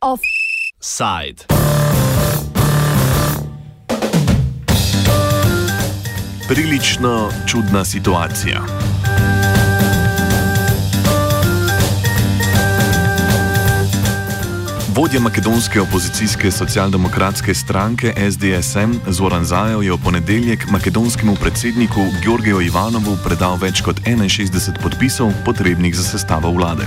Offside. Prilično čudna situacija. Vodja makedonske opozicijske socialdemokratske stranke SDSM Zoran Zajev je v ponedeljek makedonskemu predsedniku Georgiju Ivanovu predal več kot 61 podpisov potrebnih za sestavo vlade.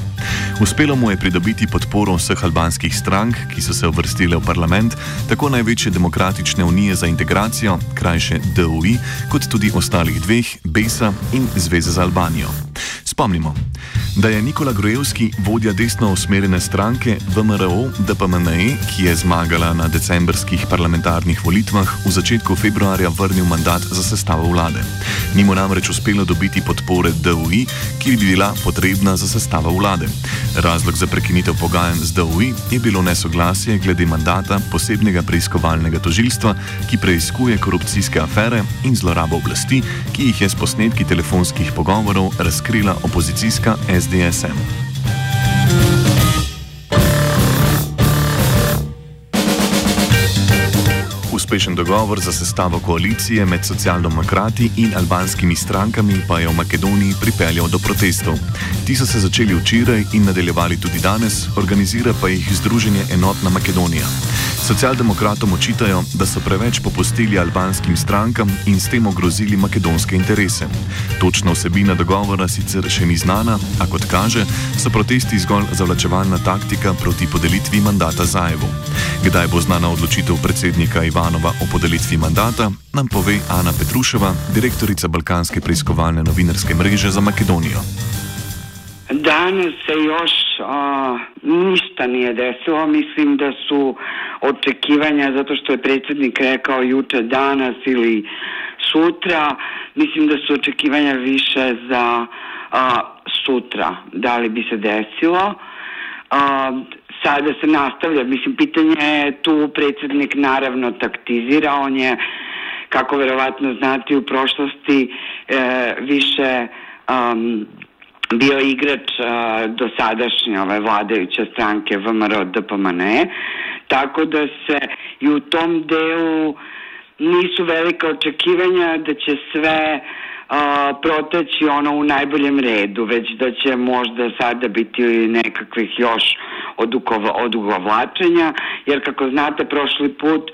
Uspelo mu je pridobiti podporo vseh albanskih strank, ki so se uvrstile v parlament, tako največje demokratične unije za integracijo, krajše DUI, kot tudi ostalih dveh, BESA in Zveze za Albanijo. Spomnimo, da je Nikola Grojevski vodja desno usmerjene stranke VMRO DPMNE, ki je zmagala na decembrskih parlamentarnih volitvah, v začetku februarja vrnil mandat za sestavo vlade. Ni mu namreč uspelo dobiti podpore DUI, ki bi bila potrebna za sestavo vlade. Razlog za prekinitev pogajanj z DUI je bilo nesoglasje glede mandata posebnega preiskovalnega tožilstva, ki preiskuje korupcijske afere in zlorabo oblasti, ki jih je s posnetki telefonskih pogovorov razkrila opozicijska SDSM. Uspešen dogovor za sestavo koalicije med socialdemokrati in albanskimi strankami pa je v Makedoniji pripeljal do protestov. Ti so se začeli včeraj in nadaljevali tudi danes, organizira pa jih Združenje Enotna Makedonija. Socialdemokratom očitajo, da so preveč popustili albanskim strankam in s tem ogrozili makedonske interese. Točna vsebina dogovora sicer še ni znana, a kot kaže, so protesti zgolj zavlačevalna taktika proti podelitvi mandata Zajevu. Kdaj bo znana odločitev predsednika Ivanova o podelitvi mandata, nam pove Ana Petruševa, direktorica Balkanske preiskovalne novinarske mreže za Makedonijo. Danes se još a, ništa nije desilo, mislim da su očekivanja zato što je predsjednik rekao juče danas ili sutra, mislim da su očekivanja više za a, sutra, da li bi se desilo. A, sada se nastavlja, mislim pitanje je tu predsjednik naravno taktizira, on je kako verovatno znati u prošlosti e, više um, bio igrač a, do sadašnje ove vladajuće stranke VMRO DPMNE, tako da se i u tom delu nisu velika očekivanja da će sve a, proteći ono u najboljem redu, već da će možda sada biti nekakvih još odugovlačenja, jer kako znate prošli put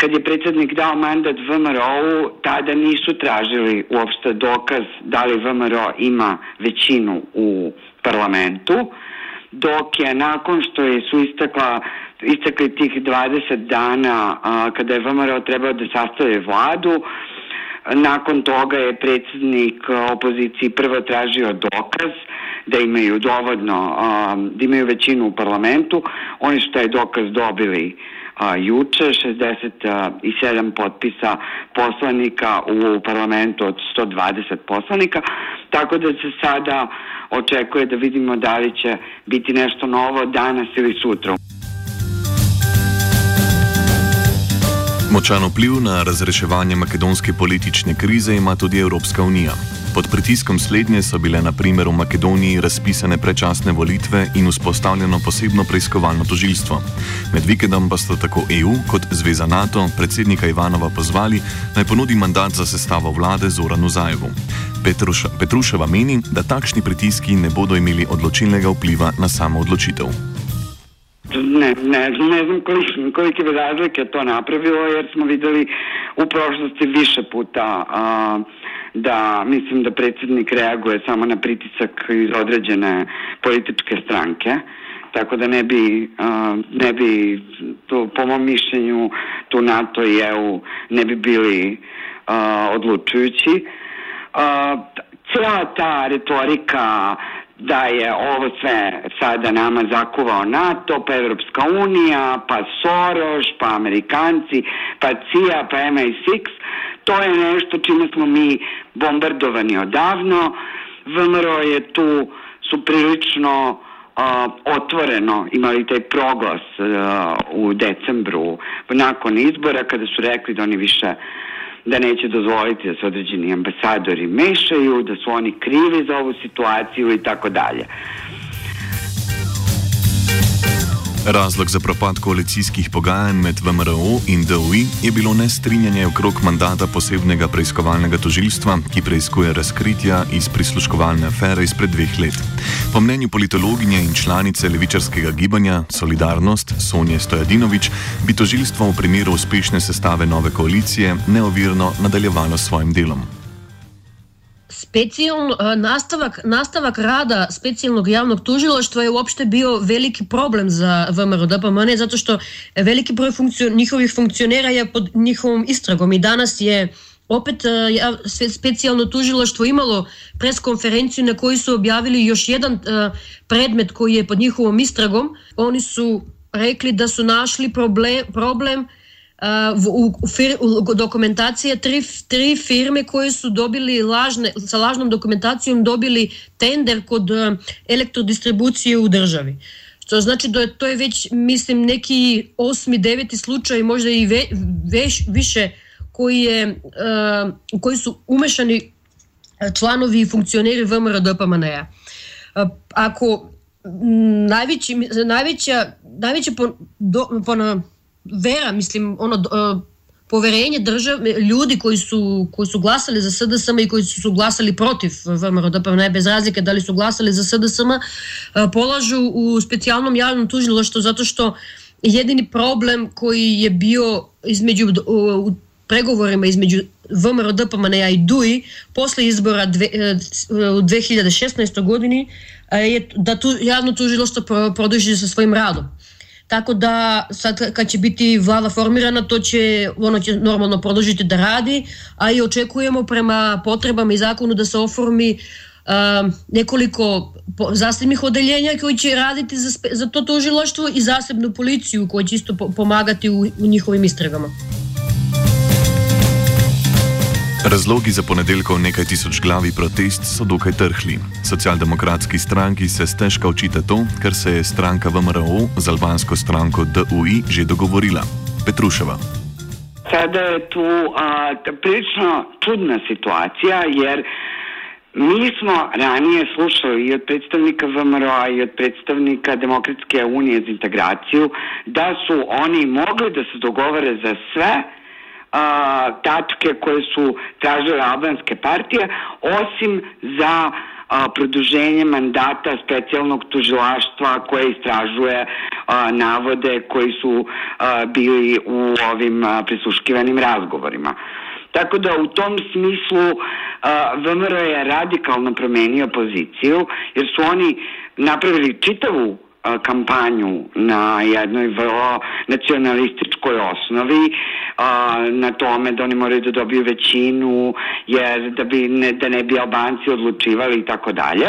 kad je predsjednik dao mandat VMRO-u, tada nisu tražili uopšte dokaz da li VMRO ima većinu u parlamentu, dok je nakon što je su istakla istakli tih 20 dana a, kada je VMRO trebao da sastave vladu, nakon toga je predsjednik opoziciji prvo tražio dokaz da imaju dovoljno, da imaju većinu u parlamentu, oni su taj dokaz dobili a, juče 67 potpisa poslanika u parlamentu od 120 poslanika, tako da se sada očekuje da vidimo da li će biti nešto novo danas ili sutra. Močan vpliv na razreševanje makedonske politične krize ima tudi Evropska unija. Pod pritiskom slednje so bile na primer v Makedoniji razpisane predčasne volitve in vzpostavljeno posebno preiskovalno tožilstvo. Med vikendom pa sta tako EU kot Zveza NATO predsednika Ivanova pozvali naj ponudi mandat za sestavo vlade Zoranu Zajevu. Petruša, Petruševa meni, da takšni pritiski ne bodo imeli odločilnega vpliva na samo odločitev. Ne, ne, ne znam koliki, kolike bi razlike to napravilo, jer smo videli u prošlosti više puta a, da mislim da predsjednik reaguje samo na pritisak iz određene političke stranke. Tako da ne bi, ne bi to, po mom mišljenju tu NATO i EU ne bi bili odlučujući. A, cijela ta retorika da je ovo sve sada nama zakuvao NATO, pa Evropska unija, pa Soros, pa Amerikanci, pa CIA, pa MI6, to je nešto čime smo mi bombardovani odavno. VMRO je tu su prilično uh, otvoreno imali taj proglas uh, u decembru nakon izbora kada su rekli da oni više da neće dozvoliti da se određeni ambasadori mešaju, da su oni krivi za ovu situaciju i tako dalje. Razlog za propad koalicijskih pogajanj med VMRO in DOI je bilo nestrinjanje okrog mandata posebnega preiskovalnega tožilstva, ki preiskuje razkritja iz prisluškovalne afere izpred dveh let. Po mnenju politologinje in članice levičarskega gibanja Solidarnost Sonje Stojadinovič bi tožilstvo v primeru uspešne sestave nove koalicije neovirno nadaljevalo s svojim delom. Specijalno, nastavak, nastavak rada specijalnog javnog tužilaštva je uopšte bio veliki problem za VMRO DPMN, zato što veliki broj funkcion, njihovih funkcionera je pod njihovom istragom i danas je opet e, specijalno tužilaštvo imalo preskonferenciju na kojoj su objavili još jedan e, predmet koji je pod njihovom istragom. Oni su rekli da su našli problem, problem u, u dokumentacije tri, tri firme koje su dobili lažne, sa lažnom dokumentacijom dobili tender kod e, elektrodistribucije u državi. Što znači da to je već, mislim, neki osmi, deveti slučaj, možda i ve, veš, više koji, je, uh, koji su umešani članovi i funkcioneri VMR DPMN-a. Uh, ako najveći, najveća, najveća po, do, po, vera, mislim, ono, uh, poverenje države, ljudi koji su, koji su glasali za SDSM i koji su glasali protiv VMRO, pa ne bez razlike da li su glasali za SDSM, uh, polažu u specijalnom javnom tužiloštu zato što jedini problem koji je bio između u, pregovorima između VMRO, DPMN i DUI posle izbora dve, u 2016. godini je da tu javno tužiloštvo produži sa svojim radom. Tako da sad kad će biti vlada formirana, to će, ono će normalno produžiti da radi, a i očekujemo prema potrebama i zakonu da se oformi uh, nekoliko zasebnih odeljenja koji će raditi za, za to tužilaštvo i zasebnu policiju koja će isto pomagati u, u njihovim istragama. Razlogi za ponedeljkov nekaj tisoč glavi protest so dokaj trhli. Socialdemokratski stranki se stežka očita to, ker se je stranka VMRO z albansko stranko DUI že dogovorila. Petruševa. Sada je tu a, prilično čudna situacija jer mi smo ranije slušali i od predstavnika VMRO i od predstavnika Demokratske unije za integraciju da su oni mogli da se dogovore za sve a, tačke koje su tražile albanske partije, osim za a, produženje mandata specijalnog tužilaštva koje istražuje a, navode koji su a, bili u ovim a, prisuškivanim razgovorima. Tako da u tom smislu VMR je radikalno promenio poziciju jer su oni napravili čitavu kampanju na jednoj vrlo nacionalističkoj osnovi a, na tome da oni moraju da dobiju većinu jer da, bi ne, da ne bi Albanci odlučivali i tako dalje.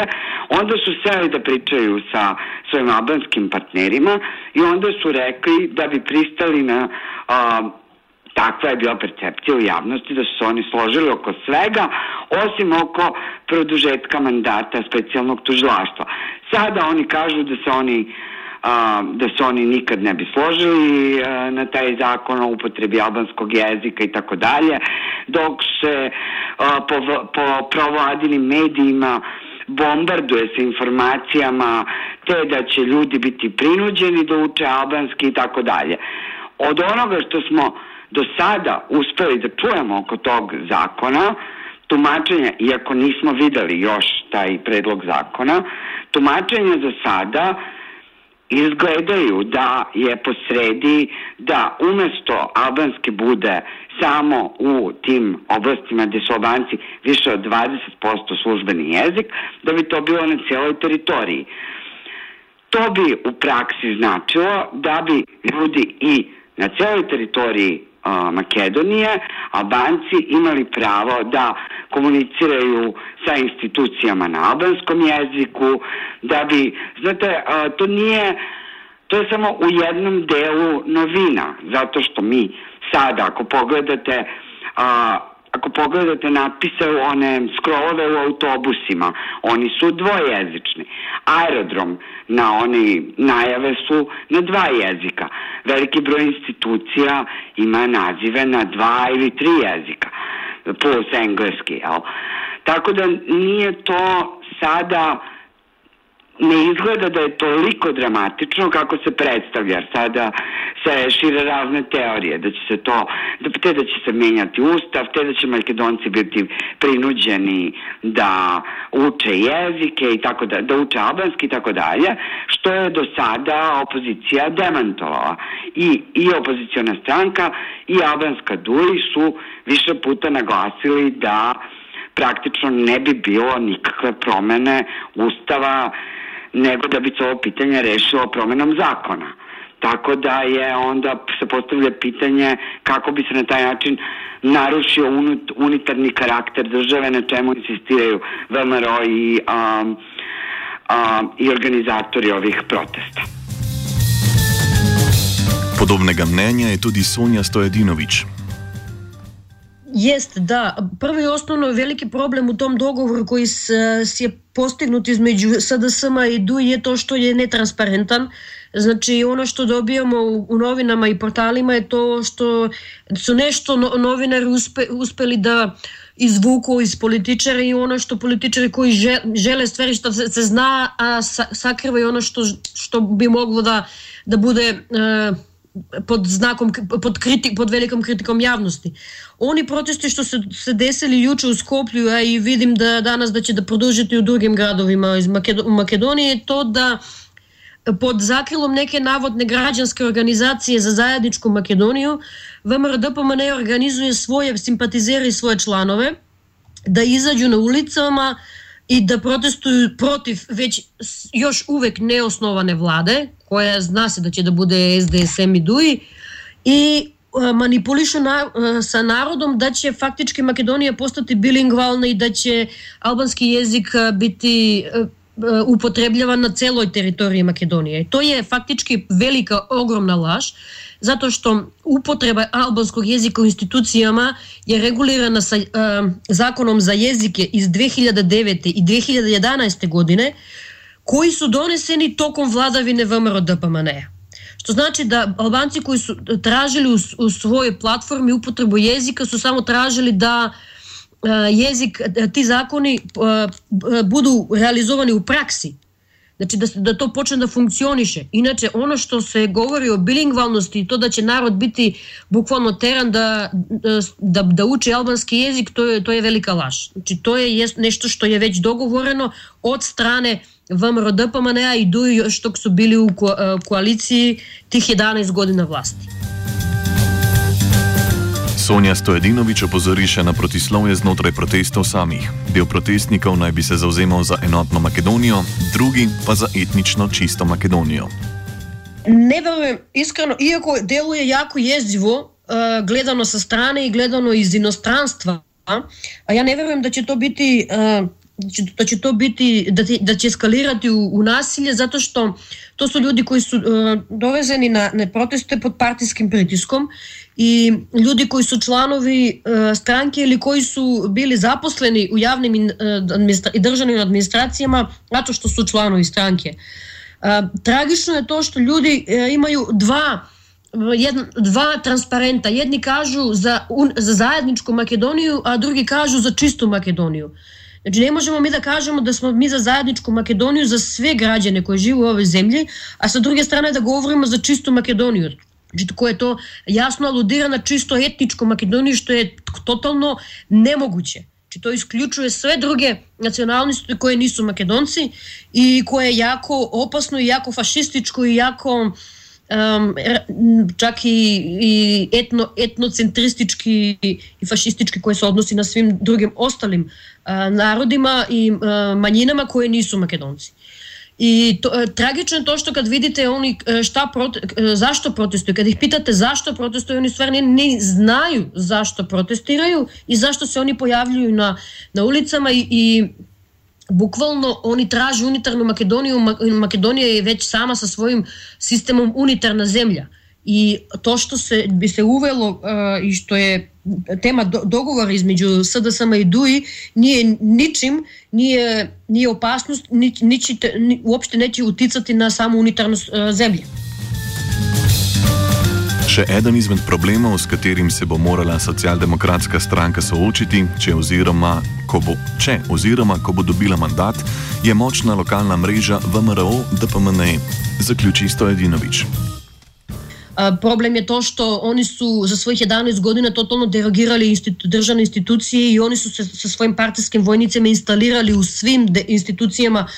Onda su seli da pričaju sa svojim albanskim partnerima i onda su rekli da bi pristali na a, takva je bila percepcija u javnosti da su se oni složili oko svega, osim oko produžetka mandata specijalnog tužilaštva. Sada oni kažu da se oni da se oni nikad ne bi složili na taj zakon o upotrebi albanskog jezika i tako dalje, dok se po, po provladinim medijima bombarduje se informacijama te da će ljudi biti prinuđeni da uče albanski i tako dalje. Od onoga što smo do sada uspeli da čujemo oko tog zakona, tumačenja, iako nismo videli još taj predlog zakona, tumačenja za sada izgledaju da je posredi da umesto albanski bude samo u tim oblastima gde su albanci više od 20% službeni jezik, da bi to bilo na cijeloj teritoriji. To bi u praksi značilo da bi ljudi i na cijeloj teritoriji Makedonije, Albanci imali pravo da komuniciraju sa institucijama na albanskom jeziku, da bi, znate, to nije, to je samo u jednom delu novina, zato što mi sada, ako pogledate a, ako pogledate natpise one scrollove u autobusima, oni su dvojezični. Aerodrom na oni najave su na dva jezika. Veliki broj institucija ima nazive na dva ili tri jezika, plus engleski, jel? Tako da nije to sada ne izgleda da je toliko dramatično kako se predstavlja. Sada se šire razne teorije da će se to, da, te da će se menjati ustav, te da će makedonci biti prinuđeni da uče jezike i tako da, da uče albanski i tako dalje, što je do sada opozicija demantovala. I, i opoziciona stranka i albanska duj su više puta naglasili da praktično ne bi bilo nikakve promene ustava nego da bi ovo pitanje rešilo promenom zakona. Tako da je onda se postavlja pitanje kako bi se na taj način narušio unut, unitarni karakter države na čemu insistiraju VMRO i, um, um, i organizatori ovih protesta. Podobnega mnenja je tudi Sonja Stojedinović. Jest, da. Prvo i osnovno veliki problem u tom dogovoru koji se je postignut između SDSM-a i DU je to što je netransparentan. Znači ono što dobijamo u novinama i portalima je to što su nešto novinari uspe, uspeli da izvuku iz političara i ono što političari koji žele stvari što se, se zna, a sakrivaju ono što, što bi moglo da, da bude uh, pod znakom pod kritik pod velikom kritikom javnosti. Oni protesti što se se desili juče u Skoplju, a i vidim da danas da će da produžiti u drugim gradovima iz Makedo Makedonije je to da pod zakrilom neke navodne građanske organizacije za zajedničku Makedoniju VMRDPMN organizuje svoje simpatizere i svoje članove da izađu na ulicama i da protestuju protiv već još uvek neosnovane vlade, koja zna se da će da bude SDSM i DUI, i e, manipulišu na, e, sa narodom da će faktički Makedonija postati bilingvalna i da će albanski jezik e, употребљава на целој територија Македонија. И тој е фактички велика, огромна лаж, затоа што употреба албанског јазика во институцијама е регулирана со законом за јазике из 2009 и 2011 године, кои су донесени током владавине ВМРО ДПМН. Што значи да албанци кои су тражели у, у своји платформи употребу језика су само тражели да jezik, ti zakoni uh, budu realizovani u praksi Znači da, da to počne da funkcioniše. Inače, ono što se govori o bilingvalnosti i to da će narod biti bukvalno teran da, da, da uči albanski jezik, to je, to je velika laž. Znači, to je nešto što je već dogovoreno od strane VMRO DPMN-a i DUI još dok su bili u koaliciji tih 11 godina vlasti. Sonja Stojedinovič opozori še na protislovje znotraj protestov samih. Del protestnikov naj bi se zauzemal za enotno Makedonijo, drugi pa za etnično čisto Makedonijo. Ne verujem, iskreno, iako deluje jako jezivo, uh, gledano sa strane i gledano iz inostranstva, a ja ne verujem da će to biti... Uh, da će to biti, da, da će eskalirati u, u nasilje zato što to su ljudi koji su uh, dovezeni na, na proteste pod partijskim pritiskom i ljudi koji su članovi uh, stranke ili koji su bili zaposleni u javnim uh, i državnim administracijama zato što su članovi stranke. Uh, tragično je to što ljudi imaju dva jedna, dva transparenta. Jedni kažu za, un, za zajedničku Makedoniju, a drugi kažu za čistu Makedoniju. Znači ne možemo mi da kažemo da smo mi za zajedničku Makedoniju za sve građane koji žive u ovoj zemlji, a sa druge strane da govorimo za čistu Makedoniju. Znači, ko je to jasno aludira na čisto etničku Makedoniju, što je totalno nemoguće. Znači, to isključuje sve druge nacionalnosti koje nisu makedonci i koje je jako opasno i jako fašističko i jako um, čak i, i etno, etnocentristički i fašistički koje se odnosi na svim drugim ostalim uh, narodima i uh, manjinama koje nisu makedonci. И то, трагично е тоа што кад видите они шта проти, зашто протестуваат, кад их питате зашто протестуваат, они стварно не, знају зашто протестирају и зашто се они појављују на на улицама и, и буквално они тражат унитарну Македонија, Македонија е веќе сама со својим системом унитарна земја. И тоа што се би се увело и што е tema do, dogovora između SDSM i DUI nije ničim, nije, nije opasnost, ni, ničite, ni, uopšte neće uticati na samu unitarnost uh, zemlje. Še eden izmed problemov, s katerim se bo morala socialdemokratska stranka soočiti, če oziroma, ko bo, če oziroma ko bo dobila mandat, je močna lokalna mreža VMRO DPMNE, zaključi Stojedinovič. Problem je to što oni su za svojih 11 godina totalno derogirali institu, državne institucije i oni su se sa svojim partijskim vojnicima instalirali u svim institucijama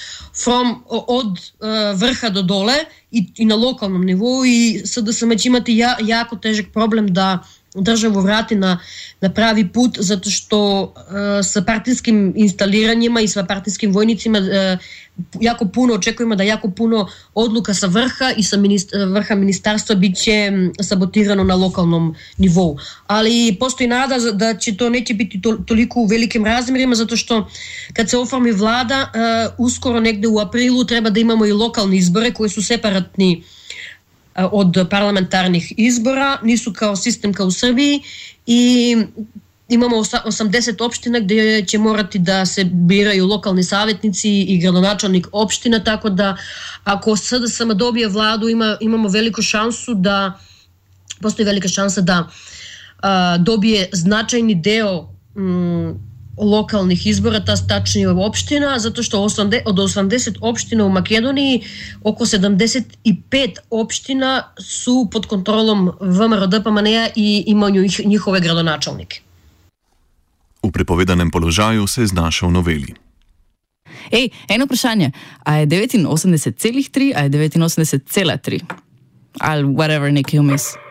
from, od uh, vrha do dole i, i na lokalnom nivou i sada sam već imati ja, jako težak problem da državu vrati na, na pravi put zato što uh, sa partijskim instaliranjima i sa partijskim vojnicima uh, jako puno očekujemo da jako puno odluka sa vrha i sa minist, vrha ministarstva biće sabotirano na lokalnom nivou. Ali postoji nada da će to neće biti to, toliko u velikim razmerima zato što kad se oformi vlada uh, uskoro negde u aprilu treba da imamo i lokalne izbore koji su separatni od parlamentarnih izbora, nisu kao sistem kao u Srbiji i imamo 80 opština gde će morati da se biraju lokalni savjetnici i gradonačelnik opština, tako da ako sada sama dobije vladu ima, imamo veliku šansu da postoji velika šansa da a, dobije značajni deo m, lokalnih izbora, ta tačnije opština, zato što od 80 opština u Makedoniji oko 75 opština su pod kontrolom VMRO DPMN-a i imaju njihove gradonačelnike. V prepovedanem položaju se je znašel noveli. Ej, eno vprašanje. A je 89,3 ali 89,3? Ali whatever, nekaj vmes.